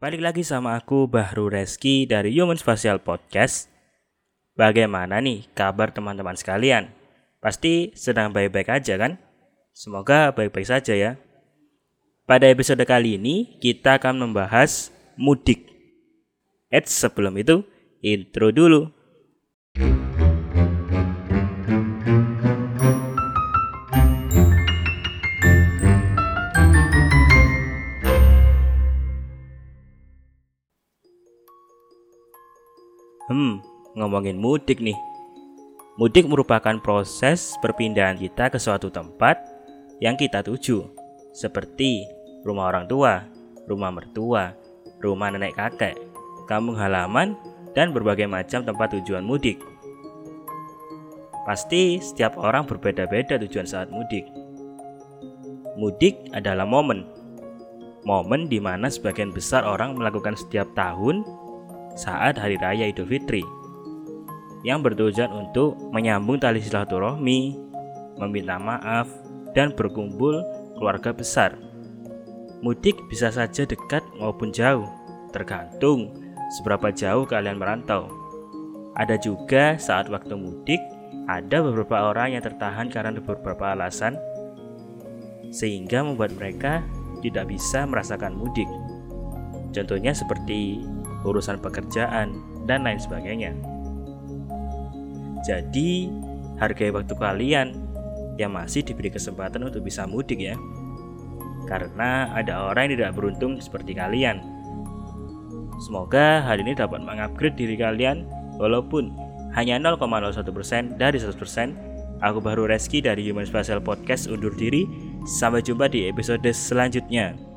Balik lagi sama aku Bahru Reski dari Human Spatial Podcast. Bagaimana nih kabar teman-teman sekalian? Pasti sedang baik-baik aja kan? Semoga baik-baik saja ya. Pada episode kali ini kita akan membahas mudik. Eits, sebelum itu intro dulu. Hmm, ngomongin mudik nih. Mudik merupakan proses perpindahan kita ke suatu tempat yang kita tuju, seperti rumah orang tua, rumah mertua, rumah nenek kakek, kampung halaman, dan berbagai macam tempat tujuan mudik. Pasti setiap orang berbeda-beda tujuan saat mudik. Mudik adalah momen. Momen di mana sebagian besar orang melakukan setiap tahun saat Hari Raya Idul Fitri yang bertujuan untuk menyambung tali silaturahmi, meminta maaf, dan berkumpul keluarga besar. Mudik bisa saja dekat maupun jauh, tergantung seberapa jauh kalian merantau. Ada juga saat waktu mudik, ada beberapa orang yang tertahan karena beberapa alasan, sehingga membuat mereka tidak bisa merasakan mudik. Contohnya seperti urusan pekerjaan, dan lain sebagainya. Jadi, hargai waktu kalian yang masih diberi kesempatan untuk bisa mudik ya. Karena ada orang yang tidak beruntung seperti kalian. Semoga hal ini dapat mengupgrade diri kalian walaupun hanya 0,01% dari 100%. Aku baru Reski dari Human Spatial Podcast undur diri. Sampai jumpa di episode selanjutnya.